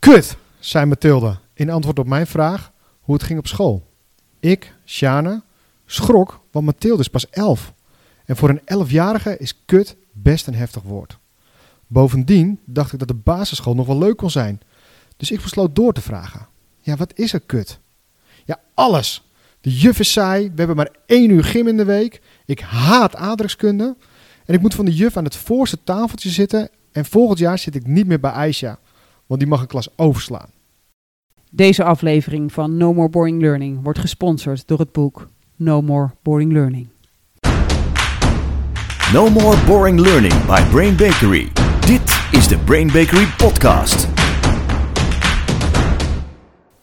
Kut, zei Mathilde in antwoord op mijn vraag hoe het ging op school. Ik, Sjane, schrok, want Mathilde is pas elf. En voor een elfjarige is kut best een heftig woord. Bovendien dacht ik dat de basisschool nog wel leuk kon zijn. Dus ik besloot door te vragen. Ja, wat is er kut? Ja, alles. De juf is saai, we hebben maar één uur gym in de week. Ik haat aardrijkskunde. En ik moet van de juf aan het voorste tafeltje zitten. En volgend jaar zit ik niet meer bij Aisha, want die mag een klas overslaan. Deze aflevering van No More Boring Learning wordt gesponsord door het boek No More Boring Learning. No More Boring Learning by Brain Bakery. Dit is de Brain Bakery podcast.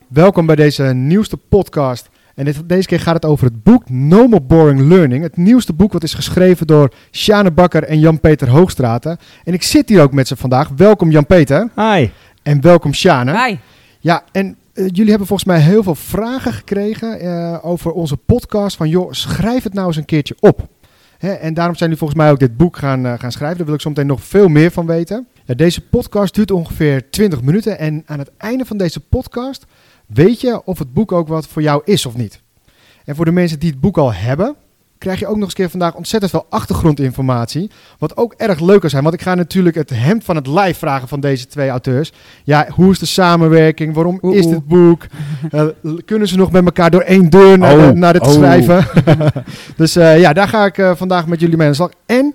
Welkom bij deze nieuwste podcast. En dit, deze keer gaat het over het boek No More Boring Learning. Het nieuwste boek wat is geschreven door Sjane Bakker en Jan-Peter Hoogstraten. En ik zit hier ook met ze vandaag. Welkom Jan-Peter. Hi. En welkom Sjane. Hi. Ja, en eh, jullie hebben volgens mij heel veel vragen gekregen eh, over onze podcast. Van joh, schrijf het nou eens een keertje op. Hè, en daarom zijn jullie volgens mij ook dit boek gaan, eh, gaan schrijven. Daar wil ik zo meteen nog veel meer van weten. Ja, deze podcast duurt ongeveer 20 minuten. En aan het einde van deze podcast weet je of het boek ook wat voor jou is of niet. En voor de mensen die het boek al hebben, krijg je ook nog eens keer vandaag ontzettend veel achtergrondinformatie. Wat ook erg leuk kan zijn. Want ik ga natuurlijk het hemd van het lijf vragen van deze twee auteurs. Ja, hoe is de samenwerking? Waarom Oeh, is dit boek? Eh, kunnen ze nog met elkaar door één deur naar, Oh, de- naar dit oh. schrijven? dus eh, ja, daar ga ik eh, vandaag met jullie mee aan de slag. En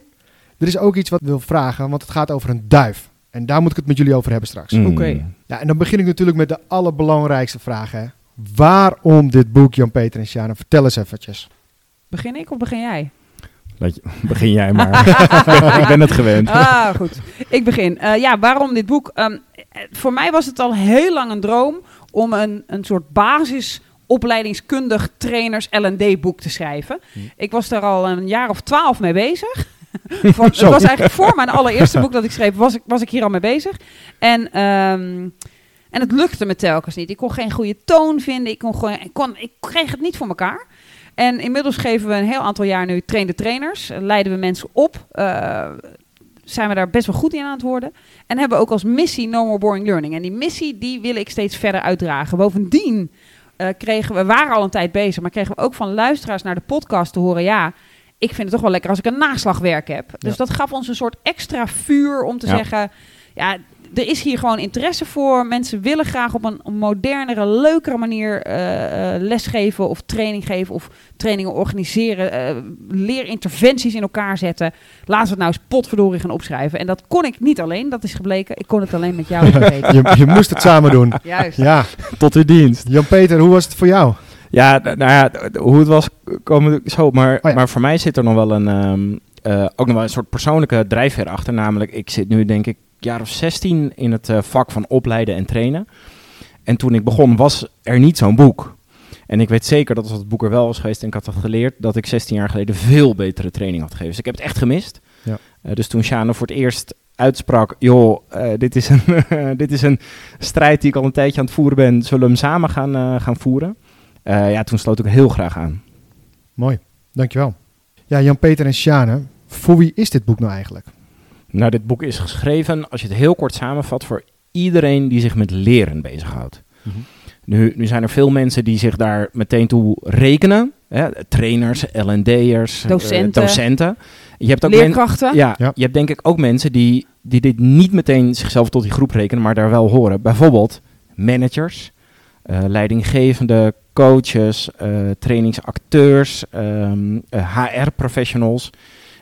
er is ook iets wat ik wil vragen, want het gaat over een duif. En daar moet ik het met jullie over hebben straks. Mm. Oké. Ja, en dan begin ik natuurlijk met de allerbelangrijkste vraag. Hè. Waarom dit boek, Jan-Peter en Sjana? Vertel eens eventjes. Begin ik of begin jij? Laat je- begin jij maar. ik ben het gewend. Ah, goed. Ik begin. Eh, ja, waarom dit boek? Ehm, eh, voor mij was het al heel lang een droom om een, een soort basis opleidingskundig trainers L&D boek te schrijven. Ik was daar al een jaar of twaalf mee bezig. Van, het was eigenlijk voor mijn allereerste boek dat ik schreef, was ik, was ik hier al mee bezig. En, ehm, en het lukte me telkens niet. Ik kon geen goede toon vinden. Ik, kon gewoon, ik, kon, ik kreeg het niet voor elkaar. En inmiddels geven we een heel aantal jaar nu train de trainers. Eh, Leiden we mensen op. eh, zijn we daar best wel goed in aan het worden. En hebben we ook als missie No More Boring Learning. En die missie die wil ik steeds verder uitdragen. Bovendien eh, kregen we, we waren al een tijd bezig, maar kregen we ook van luisteraars naar de podcast te horen. Ja, ik vind het toch wel lekker als ik een naslagwerk heb. Dus Ja. dat gaf ons een soort extra vuur om te Ja. zeggen. Ja, er is hier gewoon interesse voor. Mensen willen graag op een modernere, leukere manier eh, eh, lesgeven of training geven of trainingen organiseren, eh, leerinterventies in elkaar zetten. Laten we het nou eens potverdorie gaan opschrijven. En dat kon ik niet alleen, dat is gebleken. Ik kon het alleen met jou. Je, je moest het samen doen. Juist. Ja, Tot uw dienst. Jan-Peter, hoe was het voor jou? Ja, nou ja, hoe het was, komen we zo. Maar, Oh ja. maar voor mij zit er nog wel een, ehm, eh, ook nog wel een soort persoonlijke drijfveer achter. Namelijk, ik zit nu denk ik jaar of 16 in het eh, vak van opleiden en trainen. En toen ik begon was er niet zo'n boek. En ik weet zeker dat als het boek er wel was geweest en ik had dat geleerd, dat ik 16 jaar geleden veel betere training had gegeven. Dus ik heb het echt gemist. Ja. Eh, dus toen Sjane voor het eerst uitsprak, joh, eh, dit, is een dit is een strijd die ik al een tijdje aan het voeren ben, zullen we hem samen gaan, gaan voeren? Ja, toen sloot ik heel graag aan. Mooi, dankjewel. Ja, Jan-Peter en Sjane, voor wie is dit boek nou eigenlijk? Nou, dit boek is geschreven, als je het heel kort samenvat, voor iedereen die zich met leren bezighoudt. Mhm. Nu, nu zijn er veel mensen die zich daar meteen toe rekenen. Hè? Trainers, L&D'ers, eh, Docenten. docenten. Je hebt ook Leerkrachten. ja, Ja. je hebt denk ik ook mensen die, die dit niet meteen zichzelf tot die groep rekenen, maar daar wel horen. Bijvoorbeeld managers, eh, leidinggevende, coaches, eh, trainingsacteurs, ehm, HR-professionals.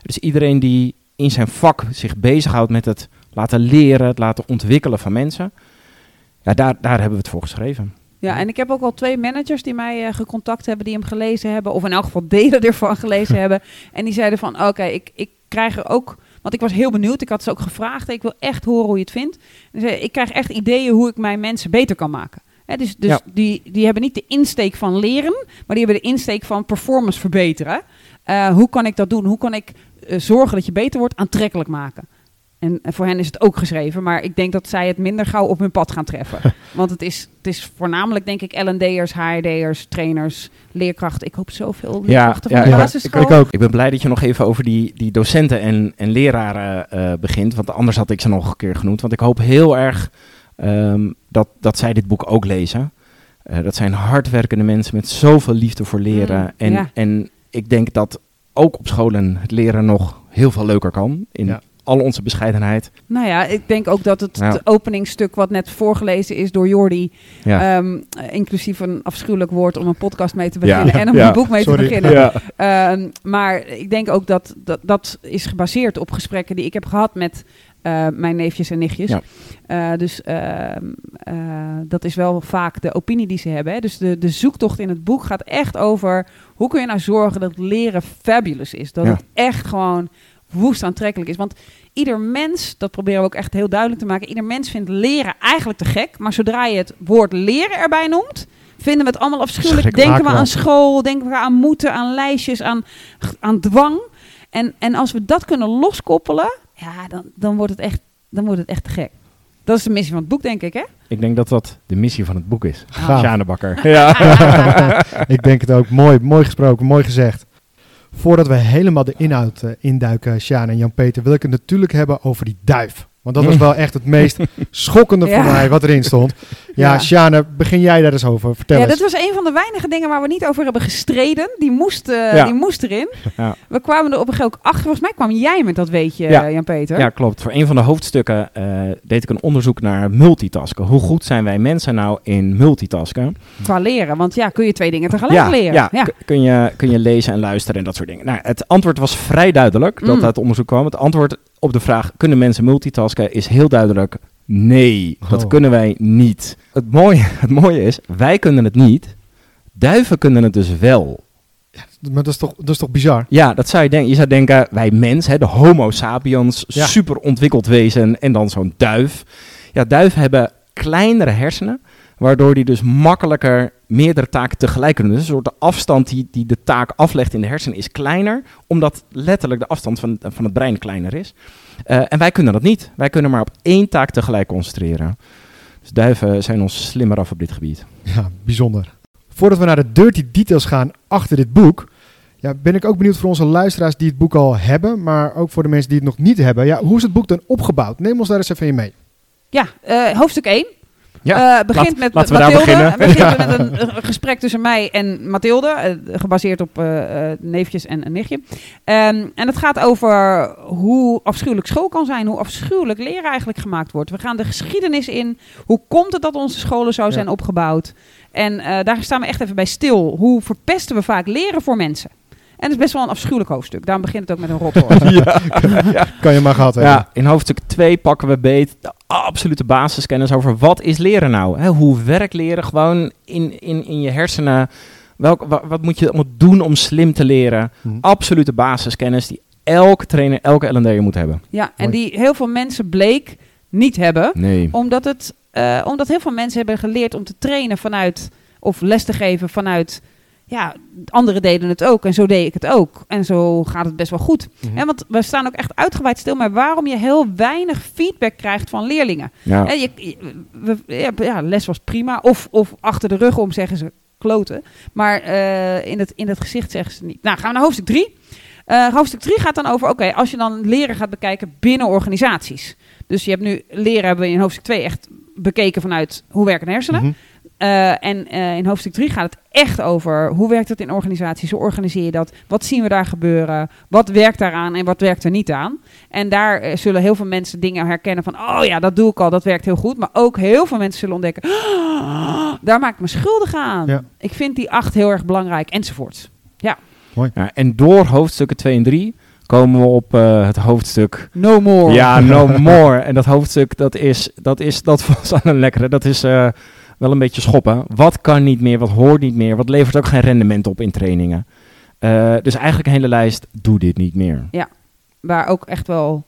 Dus iedereen die in zijn vak zich bezighoudt met het laten leren, het laten ontwikkelen van mensen. Ja, daar, daar hebben we het voor geschreven. Ja, en ik heb ook al twee managers die mij eh, gecontact hebben, die hem gelezen hebben. Of in elk geval delen ervan gelezen hebben. En die zeiden van, oké, ik, ik krijg er ook... Want ik was heel benieuwd, ik had ze ook gevraagd. Ik wil echt horen hoe je het vindt. Ik krijg echt ideeën hoe ik mijn mensen beter kan maken. Dus dus Ja. die, die hebben niet de insteek van leren, maar die hebben de insteek van performance verbeteren. Eh, hoe kan ik dat doen? Hoe kan ik eh, zorgen dat je beter wordt, aantrekkelijk maken? En, en voor hen is het ook geschreven, maar ik denk dat zij het minder gauw op hun pad gaan treffen. Want het is, het is voornamelijk, denk ik, L&D'ers, HRD'ers, trainers, leerkrachten. Ik hoop zoveel leerkrachten ja, van de ja, basisschool. ik ook. Ik ben blij dat je nog even over die, die docenten en, en leraren eh, begint. Want anders had ik ze nog een keer genoemd. Want ik hoop heel erg ehm, dat, dat zij dit boek ook lezen. Eh, dat zijn hardwerkende mensen met zoveel liefde voor leren. Mm, en, ja. en ik denk dat ook op scholen het leren nog heel veel leuker kan. In Ja. al onze bescheidenheid. Nou ja, ik denk ook dat het, Ja. het openingstuk wat net voorgelezen is door Jordi, Ja. ehm, eh, inclusief een afschuwelijk woord om een podcast mee te Ja. beginnen en om Ja. een boek mee Sorry. te beginnen. ja. Ehm, maar ik denk ook dat, dat dat is gebaseerd op gesprekken die ik heb gehad met eh, mijn neefjes en nichtjes. Ja. Eh, dus ehm, eh, dat is wel vaak de opinie die ze hebben. Hè. Dus de, de zoektocht in het boek gaat echt over hoe kun je nou zorgen dat leren fabulous is. Dat Ja. het echt gewoon woest aantrekkelijk is. Want ieder mens, dat proberen we ook echt heel duidelijk te maken, ieder mens vindt leren eigenlijk te gek. Maar zodra je het woord leren erbij noemt, vinden we het allemaal afschuwelijk. Denken we aan school, denken we aan moeten, aan lijstjes, aan, aan dwang. En, en als we dat kunnen loskoppelen, ja, dan, dan, wordt het echt, dan wordt het echt te gek. Dat is de missie van het boek, denk ik, hè? Ik denk dat dat de missie van het boek is. Gaaf. Sjane Bakker. Ja. Ik denk het ook. Mooi, mooi gesproken, mooi gezegd. Voordat we helemaal de inhoud eh, induiken, Sjaan en Jan-Peter, wil ik het natuurlijk hebben over die duif. Want dat was wel echt het meest schokkende voor Ja. mij wat erin stond. Ja, Ja. Sjane, begin jij daar eens over. Vertel Ja, eens. dat was een van de weinige dingen waar we niet over hebben gestreden. Die moest, eh, Ja. die moest erin. Ja. We kwamen er op een gegeven moment ook achter. Volgens mij kwam jij met dat weetje, Ja. Jan-Peter. ja, klopt. Voor een van de hoofdstukken eh, deed ik een onderzoek naar multitasken. Hoe goed zijn wij mensen nou in multitasken? Qua leren. Want ja, kun je twee dingen tegelijk ja, leren. ja, Kun, je, kun je lezen en luisteren en dat soort dingen. Nou, het antwoord was vrij duidelijk dat Mm. uit onderzoek kwam. Het antwoord op de vraag, kunnen mensen multitasken, is heel duidelijk nee. Dat Oh. kunnen wij niet. Het mooie, het mooie is, wij kunnen het niet. Duiven kunnen het dus wel. Maar dat is toch, dat is toch bizar? Ja, dat zou je denken. Je zou denken, wij mens, hè, de homo sapiens, Ja. super ontwikkeld wezen en dan zo'n duif. Ja, duiven hebben kleinere hersenen, waardoor die dus makkelijker meerdere taken tegelijk kunnen doen. Dus een soort de afstand die, die de taak aflegt in de hersenen is kleiner, omdat letterlijk de afstand van, van het brein kleiner is. Eh, en wij kunnen dat niet. Wij kunnen maar op één taak tegelijk concentreren. Dus duiven zijn ons slimmer af op dit gebied. Ja, bijzonder. Voordat we naar de dirty details gaan achter dit boek, ja, ben ik ook benieuwd voor onze luisteraars die het boek al hebben, maar ook voor de mensen die het nog niet hebben. Ja, hoe is het boek dan opgebouwd? Neem ons daar eens even in mee. Ja, eh, hoofdstuk 1. Ja, Eh, begint laat- met laten we daar beginnen. begint met een, een gesprek tussen mij en Mathilde, eh, gebaseerd op eh, neefjes en een nichtje. Ehm, en het gaat over hoe afschuwelijk school kan zijn, hoe afschuwelijk leren eigenlijk gemaakt wordt. We gaan de geschiedenis in. Hoe komt het dat onze scholen zo Ja. zijn opgebouwd? En daar staan we echt even bij stil. Hoe verpesten we vaak leren voor mensen? En het is best wel een afschuwelijk hoofdstuk. Daarom begint het ook met een rotwoord. Kan je maar gehad hebben. Ja, in hoofdstuk 2 pakken we beet de absolute basiskennis over wat is leren nou? Hè, hoe werkt leren gewoon in, in, in je hersenen? Welk, wa- wat moet je allemaal doen om slim te leren? Hm. Absolute basiskennis die elke trainer, elke L&D'er moet hebben. ja, en die heel veel mensen bleek niet hebben. Nee. Omdat, het, eh, omdat heel veel mensen hebben geleerd om te trainen vanuit, of les te geven vanuit, ja, anderen deden het ook en zo deed ik het ook. En zo gaat het best wel goed. Mhm. En want we staan ook echt uitgebreid stil, maar waarom je heel weinig feedback krijgt van leerlingen. Ja. Je, je- we, ja, les was prima, of, of achter de rug om zeggen ze kloten. Maar eh, in, het, in het gezicht zeggen ze niet. Nou, gaan we naar hoofdstuk 3. hoofdstuk 3 gaat dan over, oké, als je dan leren gaat bekijken binnen organisaties. Dus je hebt nu leren hebben we in hoofdstuk 2 echt bekeken vanuit hoe werken de hersenen. Mhm. Eh, en eh, in hoofdstuk 3 gaat het echt over hoe werkt het in organisaties, hoe organiseer je dat, wat zien we daar gebeuren, wat werkt daaraan en wat werkt er niet aan. En daar eh, zullen heel veel mensen dingen herkennen van, oh ja, dat doe ik al, dat werkt heel goed. Maar ook heel veel mensen zullen ontdekken, "Ah, daar maak ik me schuldig aan. Ja. Ik vind die acht heel erg belangrijk, enzovoorts. Ja, en door hoofdstukken 2 en 3 komen we op eh, het hoofdstuk No more. Ja, no more. En dat hoofdstuk, dat is, dat is, dat was aan een lekkere. Dat is eh, wel een beetje schoppen. Wat kan niet meer, wat hoort niet meer, wat levert ook geen rendement op in trainingen. Eh, dus eigenlijk een hele lijst, doe dit niet meer. Waar ook echt wel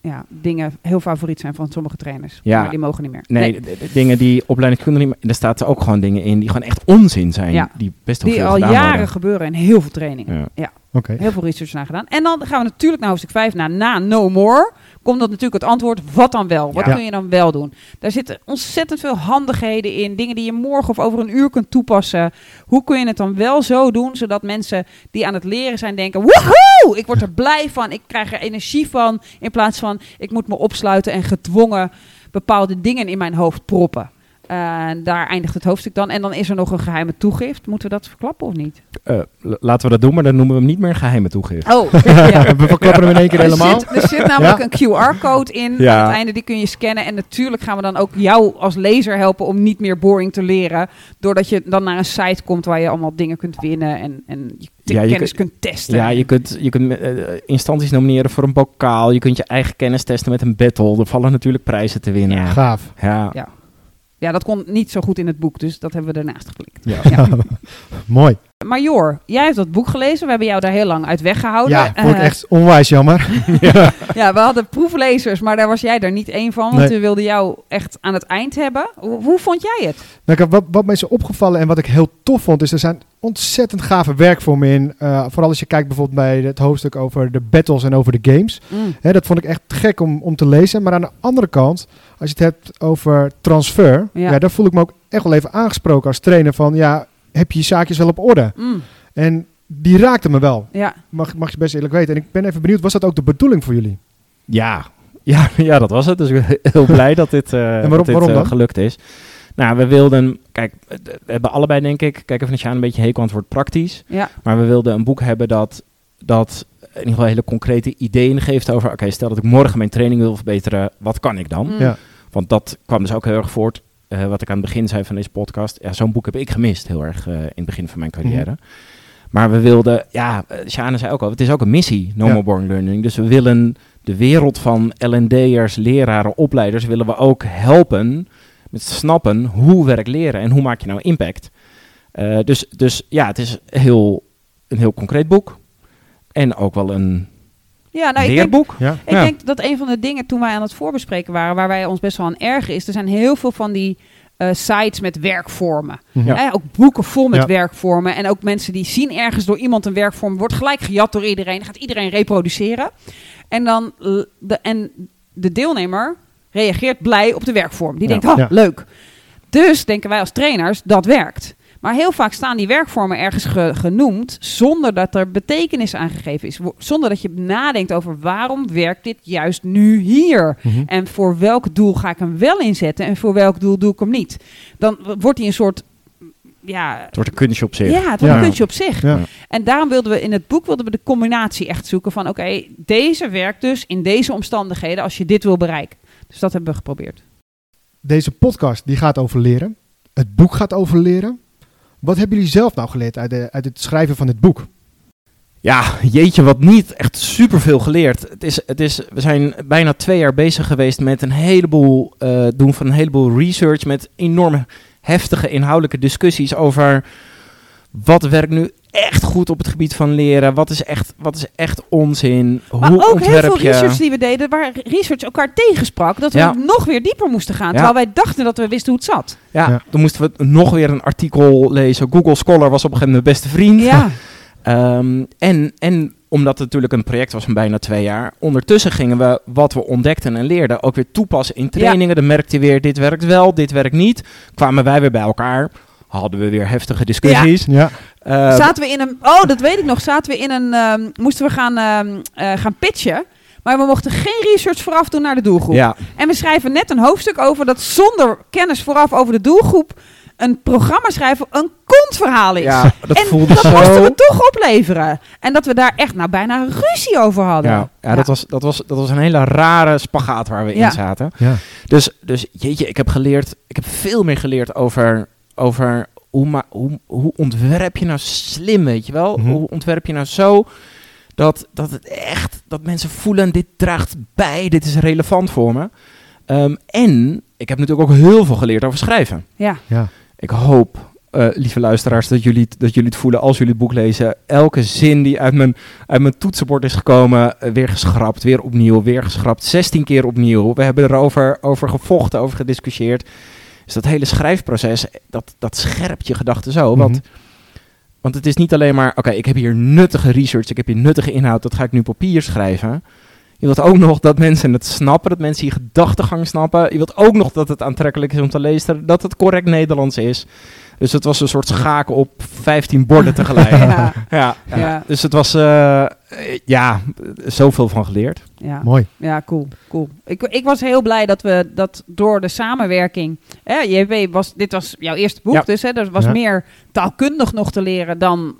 ja, dingen heel favoriet zijn van sommige trainers. Ja. Maar die mogen niet meer. Nee, de- de dingen die opleidingskunde niet meer... Er staat er ook gewoon dingen in die gewoon echt onzin zijn. Ja. Die best wel Die al jaren worden. gebeuren in heel veel trainingen. Ja. Oké. Heel veel research naar gedaan. En dan gaan we natuurlijk naar hoofdstuk 5, naar na No More. Komt dat natuurlijk het antwoord, wat dan wel? Wat kun je dan wel doen? Daar zitten ontzettend veel handigheden in. Dingen die je morgen of over een uur kunt toepassen. Hoe kun je het dan wel zo doen, zodat mensen die aan het leren zijn denken... Woehoe! Ik word er blij van, ik krijg er energie van. In plaats van, ik moet me opsluiten en gedwongen bepaalde dingen in mijn hoofd proppen. Eh, daar eindigt het hoofdstuk dan. En dan is er nog een geheime toegift. Moeten we dat verklappen of niet? Eh, laten we dat doen, maar dan noemen we hem niet meer een geheime toegift. Oh, ja. We verklappen hem in één keer Er helemaal. zit, er zit namelijk een QR-code in Ja. aan het einde, die kun je scannen. En natuurlijk gaan we dan ook jou als lezer helpen om niet meer boring te leren. Doordat je dan naar een site komt waar je allemaal dingen kunt winnen en, en je Ja, je kennis kunt testen. Ja, je kunt, je kunt eh, instanties nomineren voor een bokaal. Je kunt je eigen kennis testen met een battle. Er vallen natuurlijk prijzen te winnen. Ja. Ja, Gaaf. ja. Ja. Ja, dat kon niet zo goed in het boek, dus dat hebben we ernaast geklikt. Ja. Ja. Mooi. Maar Jor, jij hebt dat boek gelezen. We hebben jou daar heel lang uit weggehouden. Ja, vond ik Eh, echt onwijs jammer. ja, we hadden proeflezers, maar daar was jij er niet één van. Want Nee. we wilden jou echt aan het eind hebben. Hoe, hoe vond jij het? Nou, wat, wat mij is opgevallen en wat ik heel tof vond, is er zijn ontzettend gave werkvormen in. Eh, vooral als je kijkt bijvoorbeeld bij het hoofdstuk over de battles en over de games. Mm. Hè, dat vond ik echt gek om, om te lezen. Maar aan de andere kant, als je het hebt over transfer, Ja. ja. daar voel ik me ook echt wel even aangesproken als trainer van, ja, heb je je zaakjes wel op orde? Mm. En die raakte me wel, Ja, mag, mag je best eerlijk weten. En ik ben even benieuwd, was dat ook de bedoeling voor jullie? Ja, ja, ja, dat was het. Dus ik ben heel blij dat dit, eh, waarom- dat dit waarom eh, gelukt is. Nou, we wilden, kijk, we hebben allebei denk ik, kijk even Sjaan een beetje hekel aan het woord praktisch. ja, Maar we wilden een boek hebben dat, dat in ieder geval hele concrete ideeën geeft over, oké, stel dat ik morgen mijn training wil verbeteren, wat kan ik dan? Mm. Ja. Want dat kwam dus ook heel erg voort, eh, wat ik aan het begin zei van deze podcast. Ja, zo'n boek heb ik gemist heel erg eh, in het begin van mijn carrière. Maar we wilden, ja, eh, Sjane zei ook al, het is ook een missie, No Ja. Boring Learning. Dus we willen de wereld van L&D'ers, leraren, opleiders, willen we ook helpen met snappen hoe werk leren en hoe maak je nou impact. Dus, dus ja, het is heel, een heel concreet boek. En ook wel een ja nou, ik denk, leerboek. Ja. ik Ja. denk dat een van de dingen toen wij aan het voorbespreken waren, waar wij ons best wel aan ergen, is er zijn heel veel van die eh, sites met werkvormen. Mhm. Ja. Ook boeken vol met Ja. werkvormen. En ook mensen die zien ergens door iemand een werkvorm, wordt gelijk gejat door iedereen, gaat iedereen reproduceren. En dan l- de, en de deelnemer reageert blij op de werkvorm. Die denkt, oh, leuk. Dus denken wij als trainers, dat werkt. Maar heel vaak staan die werkvormen ergens ge- genoemd zonder dat er betekenis aangegeven is. Wo- Zonder dat je nadenkt over waarom werkt dit juist nu hier? Mhm. En voor welk doel ga ik hem wel inzetten en voor welk doel doe ik hem niet? Dan wordt hij een soort, ja, Het wordt een kunstje op zich. ja het wordt Ja. een kunstje op zich. Ja. En daarom wilden we in het boek wilden we de combinatie echt zoeken van oké, deze werkt dus in deze omstandigheden als je dit wil bereiken. Dus dat hebben we geprobeerd. Deze podcast die gaat over leren. Het boek gaat over leren. Wat hebben jullie zelf nou geleerd uit, de, uit het schrijven van dit boek? Ja, jeetje, wat niet. Echt superveel geleerd. Het is, het is, we zijn bijna twee jaar bezig geweest met een heleboel eh, doen van een heleboel research. Met enorme heftige inhoudelijke discussies over wat werkt nu echt goed op het gebied van leren. Wat is echt, wat is echt onzin? Maar Hoe ook heel veel je? research die we deden, waar research elkaar tegensprak, dat we Ja. nog weer dieper moesten gaan. Ja. Terwijl wij dachten dat we wisten hoe het zat. Ja, Ja. toen moesten we nog weer een artikel lezen. Google Scholar was op een gegeven moment mijn beste vriend. Ja, Ehm, en, en omdat het natuurlijk een project was van bijna twee jaar, ondertussen gingen we wat we ontdekten en leerden ook weer toepassen in trainingen. Dan merkte je weer, dit werkt wel, dit werkt niet. Kwamen wij weer bij elkaar, hadden we weer heftige discussies. Ja, Eh, zaten we in een. Oh, dat weet ik nog. Zaten we in een. ehm, moesten we gaan, ehm, eh, gaan pitchen. Maar we mochten geen research vooraf doen naar de doelgroep. ja, En we schrijven net een hoofdstuk over dat zonder kennis vooraf over de doelgroep. een programma schrijven een kontverhaal is. ja, dat en voelde dat zo... moesten we toch opleveren. En dat we daar echt nou bijna ruzie over hadden. Ja, ja, Dat, was, dat, was, dat was een hele rare spagaat waar we Ja. in zaten. ja. Dus, dus jeetje, ik heb geleerd, ik heb veel meer geleerd over, over hoe, ma hoe, hoe ontwerp je nou slim, weet je wel? Mhm. Hoe ontwerp je nou zo dat, dat het echt, dat mensen voelen, dit draagt bij, dit is relevant voor me. Ehm, en ik heb natuurlijk ook heel veel geleerd over schrijven. Ja. ja. Ik hoop, eh, lieve luisteraars, dat jullie, het- dat jullie het voelen als jullie het boek lezen. Elke zin die uit mijn, uit mijn toetsenbord is gekomen, eh, weer geschrapt, weer opnieuw, weer geschrapt. 16 keer opnieuw. We hebben erover over gevochten, over gediscussieerd. Dus dat hele schrijfproces, dat, dat scherpt je gedachten zo. Want, Mhm. want het is niet alleen maar, oké, ik heb hier nuttige research, ik heb hier nuttige inhoud, dat ga ik nu op papier schrijven. Je wilt ook nog dat mensen het snappen, dat mensen je gedachtegang snappen. Je wilt ook nog dat het aantrekkelijk is om te lezen, dat het correct Nederlands is. Dus het was een soort schaken op 15 borden tegelijk. Ja. ja, ja. Ja. Dus het was, eh, ja, zoveel van geleerd. Ja. Mooi. Ja, cool. cool. Ik, ik was heel blij dat we dat door de samenwerking. Hè, JW was, dit was jouw eerste boek, Ja. dus hè, er was Ja. meer taalkundig nog te leren dan.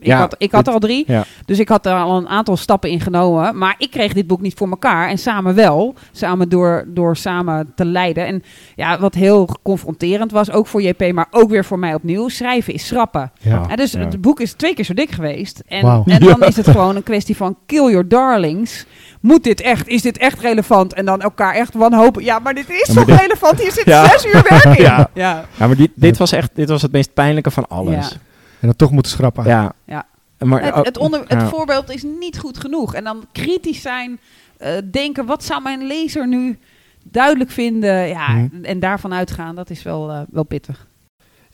Ik Ja, had, ik had dit- al drie, Ja. dus ik had er al een aantal stappen in genomen. Maar ik kreeg dit boek niet voor elkaar en samen wel. Samen door, door samen te leiden. En ja, wat heel confronterend was, ook voor JP, maar ook weer voor mij opnieuw: schrijven is schrappen. Ja. Dus Ja. het boek is twee keer zo dik geweest. En, Wauw. en dan is het gewoon een kwestie van kill your darlings. Moet dit echt, is dit echt relevant? En dan elkaar echt wanhopen. Ja, maar dit is Ja, maar toch dit- relevant? Hier zit Ja. zes uur werk in. Ja. ja. Ja, maar dit, dit was echt dit was het meest pijnlijke van alles. Ja. En dan toch moeten schrappen. Ja. Ja. Maar, Het, ook- het, onder, het ja. voorbeeld is niet goed genoeg. En dan kritisch zijn, eh, denken, wat zou mijn lezer nu duidelijk vinden? Ja, Mhm. en daarvan uitgaan, dat is wel, eh, wel pittig.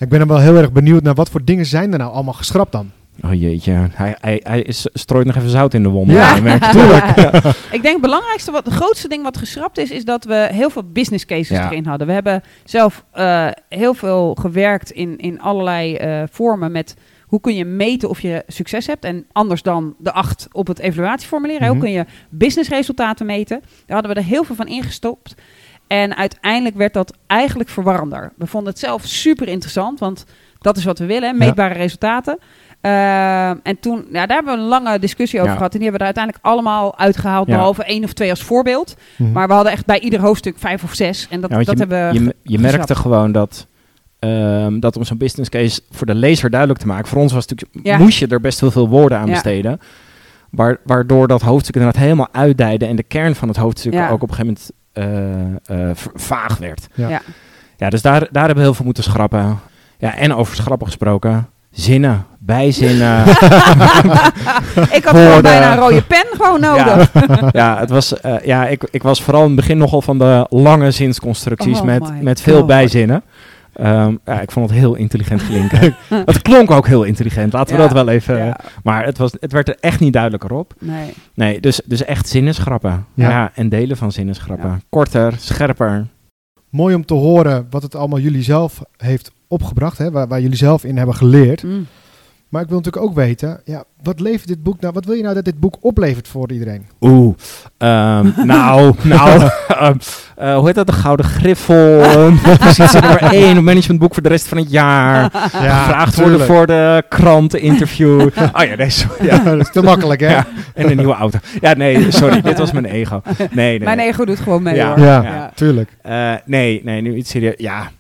Ik ben dan wel heel erg benieuwd naar wat voor dingen zijn er nou allemaal geschrapt dan. Oh jeetje, hij, hij, hij is- strooit nog even zout in de wonden. Ja. Ik denk het belangrijkste, wat, het grootste ding wat geschrapt is, is dat we heel veel business cases Ja. erin hadden. We hebben zelf eh, heel veel gewerkt in, in allerlei eh, vormen met hoe kun je meten of je succes hebt. En anders dan de acht op het evaluatieformulier. hè. Mhm. Hoe kun je businessresultaten meten? Daar hadden we er heel veel van ingestopt. En uiteindelijk werd dat eigenlijk verwarrender. We vonden het zelf super interessant, want dat is wat we willen, meetbare resultaten. Eh, en toen, ja, daar hebben we een lange discussie over Ja. gehad. En die hebben we er uiteindelijk allemaal uitgehaald, Ja. behalve één of twee als voorbeeld. Mhm. Maar we hadden echt bij ieder hoofdstuk vijf of zes. En dat, dat je, hebben je, je merkte gewoon dat, ehm, dat om zo'n business case voor de lezer duidelijk te maken. Voor ons was natuurlijk, moest je er best wel veel woorden aan besteden. Waar, waardoor dat hoofdstuk inderdaad helemaal uitdijde en de kern van het hoofdstuk ook op een gegeven moment vaag werd. Ja. Ja. Ja, dus daar, daar hebben we heel veel moeten schrappen. Ja, en over schrappen gesproken. Zinnen, bijzinnen. ik had gewoon bijna een rode pen gewoon nodig. ja, ja, het was, eh, ja ik, ik was vooral in het begin nogal van de lange zinsconstructies Oh met, met veel God. bijzinnen. Ehm, ja, ik vond het heel intelligent klinken. het klonk ook heel intelligent, laten we Ja, dat wel even... Ja, Maar het, was, het werd er echt niet duidelijker op. nee. Nee, dus, dus echt zinnenschrappen. Ja. Ja. en delen van zinnenschrappen. Ja. Korter, scherper. Mooi om te horen wat het allemaal jullie zelf heeft opgebracht, hè, waar, waar jullie zelf in hebben geleerd. Mm. Maar ik wil natuurlijk ook weten, ja, wat levert dit boek nou? Wat wil je nou dat dit boek oplevert voor iedereen? Oeh, ehm, nou, nou, ehm, eh, hoe heet dat? De Gouden Griffel, positie nummer 1, een managementboek voor de rest van het jaar. Gevraagd worden voor de kranteninterview. oh ja, nee, sorry. Ja, dat is te makkelijk, hè? Ja, en een nieuwe auto. Ja, nee, sorry, dit was mijn ego. Nee, nee. Mijn ego doet gewoon mee Ja. hoor. Ja, Ja. tuurlijk. Eh, nee, nee, nu iets serieus. Ja,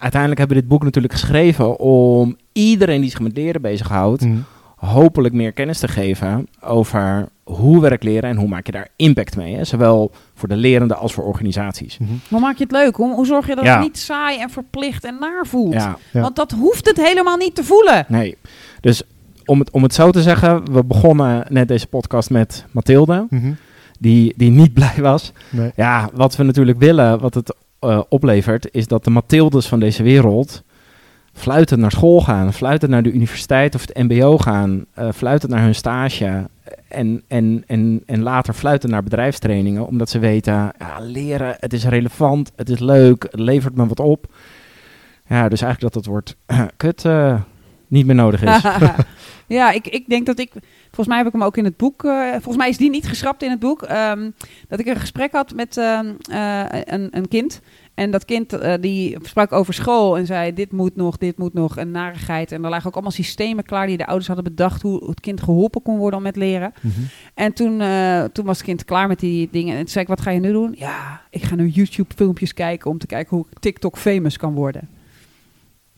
uiteindelijk hebben we dit boek natuurlijk geschreven om iedereen die zich met leren bezighoudt, Mhm. hopelijk meer kennis te geven over hoe werk leren en hoe maak je daar impact mee. Hè? Zowel voor de lerenden als voor organisaties. Mhm. Hoe maak je het leuk? Hoe, hoe zorg je dat Ja. het niet saai en verplicht en naar voelt? Ja, Ja. Want dat hoeft het helemaal niet te voelen. nee. Dus om het, om het zo te zeggen, we begonnen net deze podcast met Mathilde, Mhm. die, die niet blij was. Nee. Ja, wat we natuurlijk willen, wat het eh, oplevert, is dat de Mathildes van deze wereld fluitend naar school gaan, fluitend naar de universiteit of het mbo gaan, eh fluitend naar hun stage en, en, en, en later fluitend naar bedrijfstrainingen, omdat ze weten, ja, leren, het is relevant, het is leuk, het levert me wat op. Ja, dus eigenlijk dat het woord kut eh, niet meer nodig is. ja, ik, ik denk dat ik... Volgens mij heb ik hem ook in het boek... eh, volgens mij is die niet geschrapt in het boek. ehm, dat ik een gesprek had met ehm, eh, een, een kind. En dat kind eh, die sprak over school en zei... dit moet nog, dit moet nog, een narigheid. En er lagen ook allemaal systemen klaar... die de ouders hadden bedacht... hoe het kind geholpen kon worden om met leren. Mhm. En toen, toen was het kind klaar met die dingen. En toen zei ik, wat ga je nu doen? Ja, ik ga nu YouTube-filmpjes kijken... om te kijken hoe ik TikTok famous kan worden.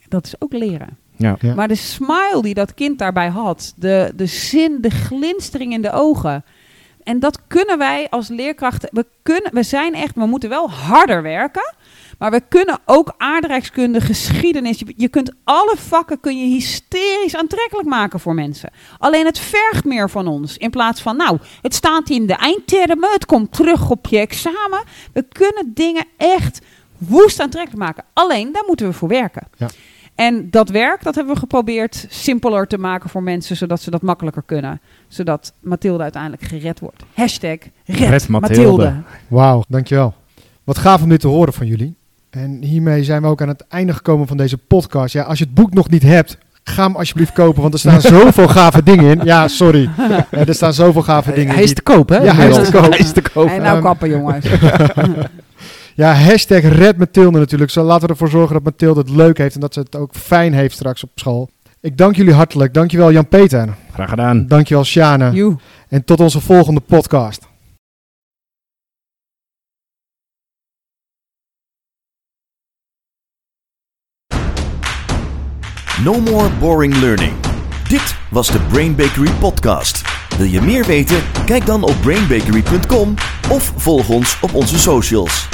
Dat is ook leren. Ja. Ja. Maar de smile die dat kind daarbij had, de, de zin, de glinstering in de ogen. En dat kunnen wij als leerkrachten. We, kunnen, we zijn echt, we moeten wel harder werken. Maar we kunnen ook aardrijkskunde, geschiedenis. Je, je kunt alle vakken kun je hysterisch aantrekkelijk maken voor mensen. Alleen het vergt meer van ons. In plaats van, nou, het staat in de eindtermen, het komt terug op je examen. We kunnen dingen echt woest aantrekkelijk maken. Alleen, daar moeten we voor werken. Ja. En dat werk, dat hebben we geprobeerd simpeler te maken voor mensen, zodat ze dat makkelijker kunnen. Zodat Mathilde uiteindelijk gered wordt. Hashtag red, Red Mathilde. Mathilde. Wauw, dankjewel. Wat gaaf om dit te horen van jullie. En hiermee zijn we ook aan het einde gekomen van deze podcast. Ja, als je het boek nog niet hebt, Ga hem alsjeblieft kopen, want er staan zoveel gave dingen in. Ja, sorry. Er staan zoveel gave dingen Hij is in. te koop, hè? Ja, hij is te koop. Hij is te koop. En nou Ehm, kappen, jongens. Ja, hashtag red Mathilde natuurlijk. Zo laten we ervoor zorgen dat Mathilde het leuk heeft en dat ze het ook fijn heeft straks op school. Ik dank jullie hartelijk. Dankjewel Jan-Peter. Graag gedaan. Dankjewel Sjane. Joe. En tot onze volgende podcast. No more boring learning. Dit was de Brain Bakery podcast. Wil je meer weten? Kijk dan op brainbakery.com of volg ons op onze socials.